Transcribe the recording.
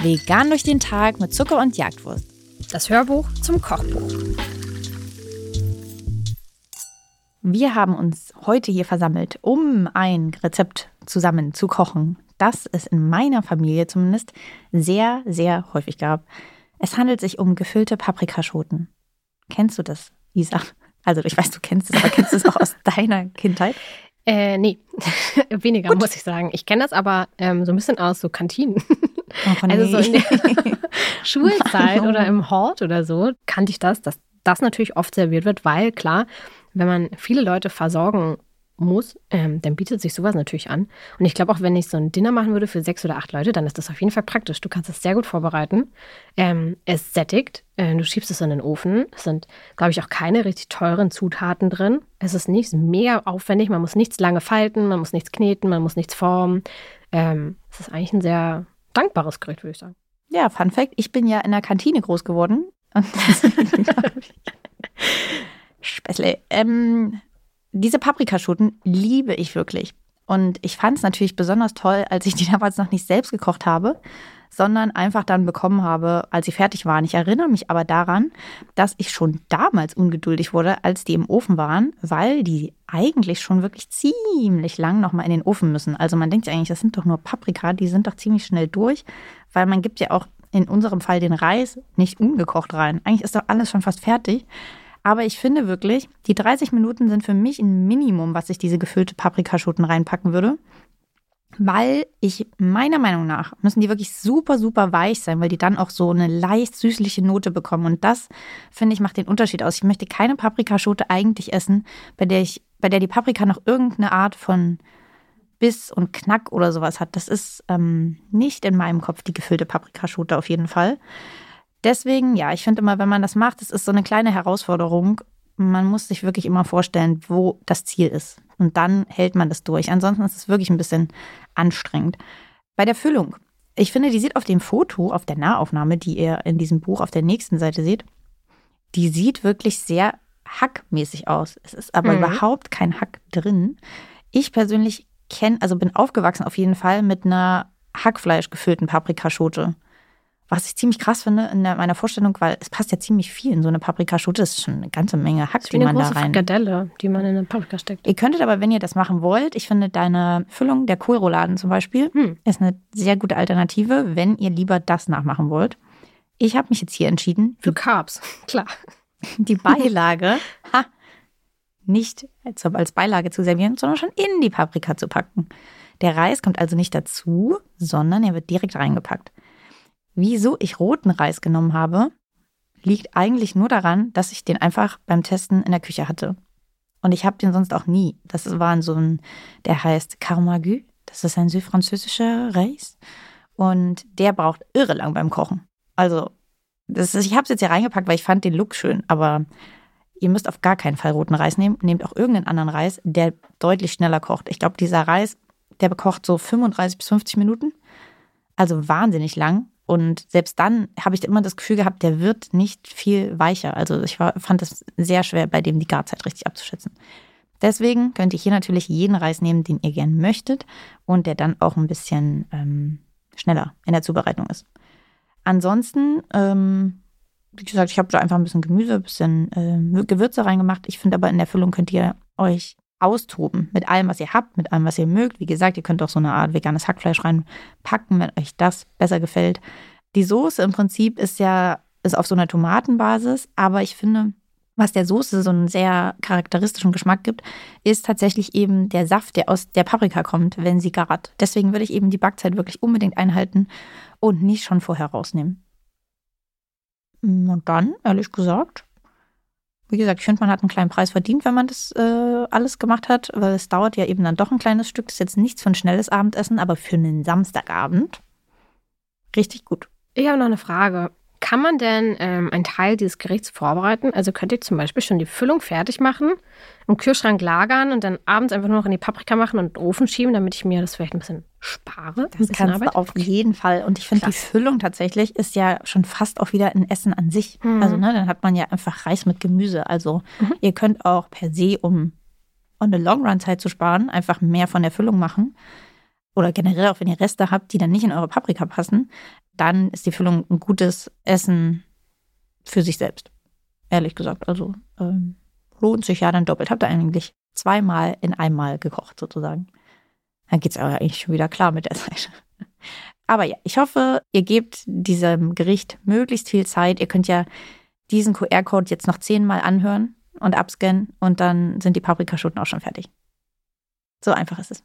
Vegan durch den Tag mit Zucker und Jagdwurst. Das Hörbuch zum Kochbuch. Wir haben uns heute hier versammelt, um ein Rezept zusammen zu kochen, das es in meiner Familie zumindest sehr, sehr häufig gab. Es handelt sich um gefüllte Paprikaschoten. Kennst du das, Isa? Also ich weiß, du kennst es, aber kennst du es auch aus deiner Kindheit? Äh, nee, weniger Gut. muss ich sagen. Ich kenne das aber ähm, so ein bisschen aus so Kantinen. Oh, nee. Also so in der Schulzeit oder im Hort oder so kannte ich das, dass das natürlich oft serviert wird, weil klar, wenn man viele Leute versorgen muss, ähm, dann bietet sich sowas natürlich an. Und ich glaube auch, wenn ich so ein Dinner machen würde für sechs oder acht Leute, dann ist das auf jeden Fall praktisch. Du kannst es sehr gut vorbereiten. Ähm, es sättigt. Äh, du schiebst es in den Ofen. Es sind, glaube ich, auch keine richtig teuren Zutaten drin. Es ist nicht mega aufwendig. Man muss nichts lange falten, man muss nichts kneten, man muss nichts formen. Ähm, es ist eigentlich ein sehr dankbares Gericht, würde ich sagen. Ja, Fun Fact: Ich bin ja in der Kantine groß geworden. Und Späßle. Ähm, diese Paprikaschoten liebe ich wirklich. Und ich fand es natürlich besonders toll, als ich die damals noch nicht selbst gekocht habe, sondern einfach dann bekommen habe, als sie fertig waren. Ich erinnere mich aber daran, dass ich schon damals ungeduldig wurde, als die im Ofen waren, weil die eigentlich schon wirklich ziemlich lang nochmal in den Ofen müssen. Also man denkt ja eigentlich, das sind doch nur Paprika, die sind doch ziemlich schnell durch, weil man gibt ja auch in unserem Fall den Reis nicht ungekocht rein. Eigentlich ist doch alles schon fast fertig. Aber ich finde wirklich, die 30 Minuten sind für mich ein Minimum, was ich diese gefüllte Paprikaschoten reinpacken würde. Weil ich meiner Meinung nach müssen die wirklich super, super weich sein, weil die dann auch so eine leicht süßliche Note bekommen. Und das, finde ich, macht den Unterschied aus. Ich möchte keine Paprikaschote eigentlich essen, bei der ich, bei der die Paprika noch irgendeine Art von Biss und Knack oder sowas hat. Das ist ähm, nicht in meinem Kopf die gefüllte Paprikaschote auf jeden Fall. Deswegen, ja, ich finde immer, wenn man das macht, es ist so eine kleine Herausforderung. Man muss sich wirklich immer vorstellen, wo das Ziel ist. Und dann hält man das durch. Ansonsten ist es wirklich ein bisschen anstrengend. Bei der Füllung. Ich finde, die sieht auf dem Foto, auf der Nahaufnahme, die ihr in diesem Buch auf der nächsten Seite seht, die sieht wirklich sehr hackmäßig aus. Es ist aber mhm. überhaupt kein Hack drin. Ich persönlich kenne, also bin aufgewachsen auf jeden Fall mit einer Hackfleisch gefüllten Paprikaschote. Was ich ziemlich krass finde in meiner Vorstellung, weil es passt ja ziemlich viel in so eine Paprikaschote. Das ist schon eine ganze Menge Hack, die man da rein. Frikadelle, die man in eine Paprika steckt. Ihr könntet aber, wenn ihr das machen wollt, ich finde deine Füllung der Kohlrouladen zum Beispiel hm. ist eine sehr gute Alternative, wenn ihr lieber das nachmachen wollt. Ich habe mich jetzt hier entschieden. Für Carbs, klar. Die Beilage ha, nicht als Beilage zu servieren, sondern schon in die Paprika zu packen. Der Reis kommt also nicht dazu, sondern er wird direkt reingepackt. Wieso ich roten Reis genommen habe, liegt eigentlich nur daran, dass ich den einfach beim Testen in der Küche hatte. Und ich habe den sonst auch nie. Das war so ein, der heißt Carmagu. Das ist ein südfranzösischer Reis. Und der braucht irre lang beim Kochen. Also, das ist, ich habe es jetzt hier reingepackt, weil ich fand den Look schön. Aber ihr müsst auf gar keinen Fall roten Reis nehmen. Nehmt auch irgendeinen anderen Reis, der deutlich schneller kocht. Ich glaube, dieser Reis, der bekocht so 35 bis 50 Minuten. Also wahnsinnig lang. Und selbst dann habe ich immer das Gefühl gehabt, der wird nicht viel weicher. Also ich war, fand es sehr schwer, bei dem die Garzeit richtig abzuschätzen. Deswegen könnt ihr hier natürlich jeden Reis nehmen, den ihr gern möchtet und der dann auch ein bisschen ähm, schneller in der Zubereitung ist. Ansonsten, ähm, wie gesagt, ich habe da einfach ein bisschen Gemüse, ein bisschen äh, Gewürze reingemacht. Ich finde aber in der Füllung könnt ihr euch austoben mit allem, was ihr habt, mit allem, was ihr mögt. Wie gesagt, ihr könnt auch so eine Art veganes Hackfleisch reinpacken, wenn euch das besser gefällt. Die Soße im Prinzip ist ja ist auf so einer Tomatenbasis, aber ich finde, was der Soße so einen sehr charakteristischen Geschmack gibt, ist tatsächlich eben der Saft, der aus der Paprika kommt, wenn sie gart. Deswegen würde ich eben die Backzeit wirklich unbedingt einhalten und nicht schon vorher rausnehmen. Und dann, ehrlich gesagt, wie gesagt, ich finde, man hat einen kleinen Preis verdient, wenn man das äh, alles gemacht hat, weil es dauert ja eben dann doch ein kleines Stück. Das ist jetzt nichts für ein schnelles Abendessen, aber für einen Samstagabend richtig gut. Ich habe noch eine Frage. Kann man denn ähm, einen Teil dieses Gerichts vorbereiten? Also könnte ich zum Beispiel schon die Füllung fertig machen, im Kühlschrank lagern und dann abends einfach nur noch in die Paprika machen und in den Ofen schieben, damit ich mir das vielleicht ein bisschen spare? Das kannst Arbeit? du auf jeden Fall. Und ich finde, die Füllung tatsächlich ist ja schon fast auch wieder ein Essen an sich. Mhm. Also ne, dann hat man ja einfach Reis mit Gemüse. Also mhm. ihr könnt auch per se um on the long run Zeit zu sparen, einfach mehr von der Füllung machen. Oder generell auch wenn ihr Reste habt, die dann nicht in eure Paprika passen, dann ist die Füllung ein gutes Essen für sich selbst. Ehrlich gesagt. Also ähm, lohnt sich ja dann doppelt. Habt ihr eigentlich zweimal in einmal gekocht sozusagen. Dann geht es aber eigentlich schon wieder klar mit der Zeit. Aber ja, ich hoffe, ihr gebt diesem Gericht möglichst viel Zeit. Ihr könnt ja diesen QR-Code jetzt noch zehnmal anhören und abscannen und dann sind die Paprikaschoten auch schon fertig. So einfach ist es.